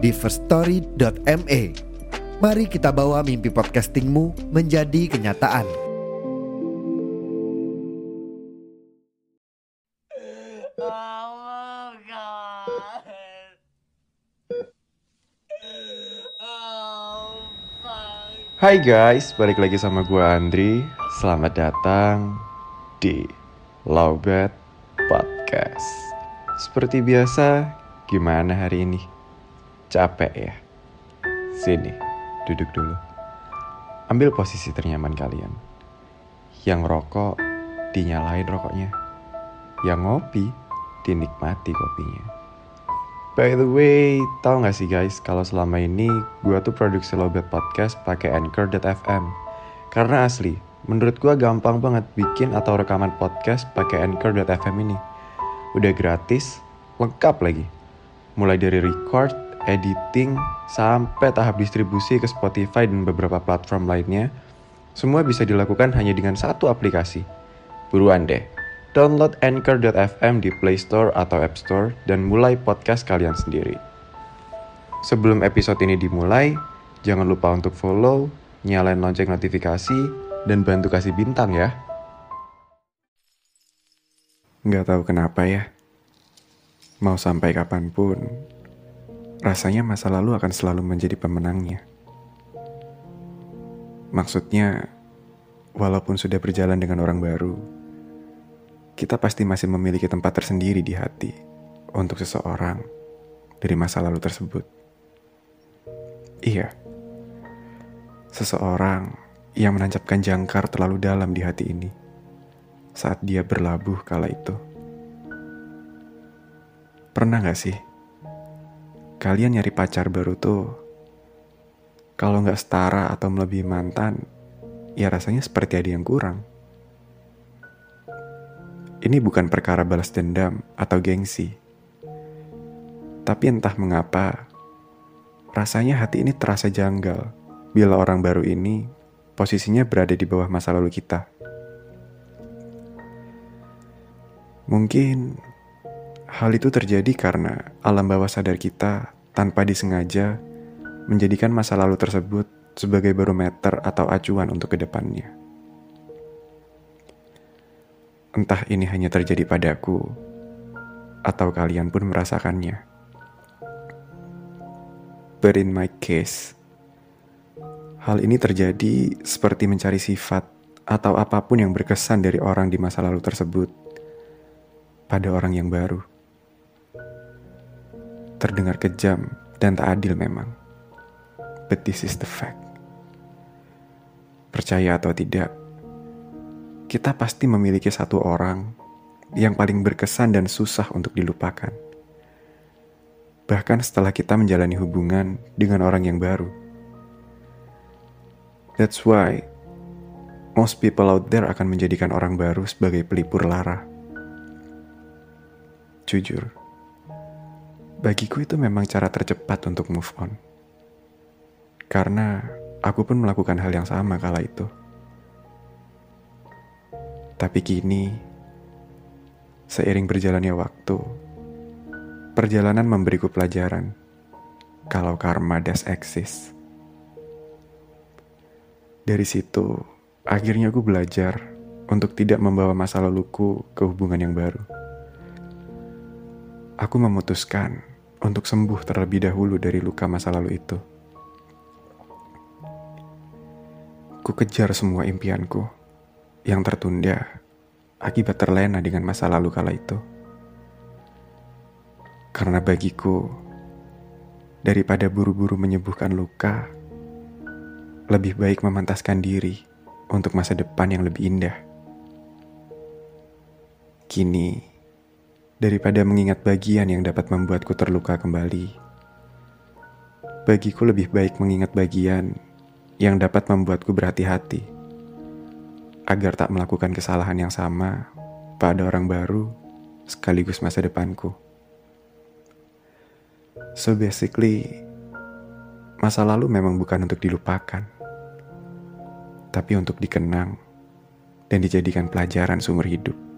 di firststory.me. Mari kita bawa mimpi podcastingmu menjadi kenyataan. Oh God. Oh. Hai guys, balik lagi sama gue Andri. Selamat datang di Lowbat Podcast. Seperti biasa, gimana hari ini? Capek ya? Sini, duduk dulu. Ambil posisi ternyaman kalian. Yang rokok, dinyalain rokoknya. Yang ngopi, dinikmati kopinya. By the way, tau gak sih guys kalau selama ini gue tuh produksi Lobet Podcast pakai Anchor.fm. Karena asli, menurut gue gampang banget bikin atau rekaman podcast pakai Anchor.fm ini. Udah gratis, lengkap lagi. Mulai dari record, editing, sampai tahap distribusi ke Spotify dan beberapa platform lainnya, semua bisa dilakukan hanya dengan satu aplikasi. Buruan deh, download Anchor.fm di Play Store atau App Store dan mulai podcast kalian sendiri. Sebelum episode ini dimulai, jangan lupa untuk follow, nyalain lonceng notifikasi, dan bantu kasih bintang ya. Nggak tahu kenapa ya, mau sampai kapan pun, rasanya masa lalu akan selalu menjadi pemenangnya. Maksudnya, walaupun sudah berjalan dengan orang baru, kita pasti masih memiliki tempat tersendiri di hati untuk seseorang dari masa lalu tersebut. Iya, seseorang yang menancapkan jangkar terlalu dalam di hati ini saat dia berlabuh kala itu. Pernah gak sih kalian nyari pacar baru tuh kalau nggak setara atau melebihi mantan, ya rasanya seperti ada yang kurang. Ini bukan perkara balas dendam atau gengsi. Tapi entah mengapa, rasanya hati ini terasa janggal bila orang baru ini posisinya berada di bawah masa lalu kita. Mungkin hal itu terjadi karena alam bawah sadar kita tanpa disengaja menjadikan masa lalu tersebut sebagai barometer atau acuan untuk ke depannya. Entah ini hanya terjadi padaku, atau kalian pun merasakannya. But in my case, hal ini terjadi seperti mencari sifat atau apa pun yang berkesan dari orang di masa lalu tersebut pada orang yang baru. Terdengar kejam dan tak adil memang. But this is the fact. Percaya atau tidak, kita pasti memiliki satu orang yang paling berkesan dan susah untuk dilupakan. Bahkan setelah kita menjalani hubungan dengan orang yang baru. That's why most people out there akan menjadikan orang baru sebagai pelipur lara. Jujur, bagiku itu memang cara tercepat untuk move on. Karena aku pun melakukan hal yang sama kala itu. Tapi kini, seiring berjalannya waktu, perjalanan memberiku pelajaran kalau karma does exist. Dari situ, akhirnya aku belajar untuk tidak membawa masa laluku ke hubungan yang baru. Aku memutuskan untuk sembuh terlebih dahulu dari luka masa lalu itu. Ku kejar semua impianku yang tertunda akibat terlena dengan masa lalu kala itu. Karena bagiku, daripada buru-buru menyembuhkan luka, lebih baik memantaskan diri untuk masa depan yang lebih indah. Kini, daripada mengingat bagian yang dapat membuatku terluka kembali, bagiku lebih baik mengingat bagian yang dapat membuatku berhati-hati agar tak melakukan kesalahan yang sama pada orang baru sekaligus masa depanku. So basically, masa lalu memang bukan untuk dilupakan, tapi untuk dikenang dan dijadikan pelajaran seumur hidup.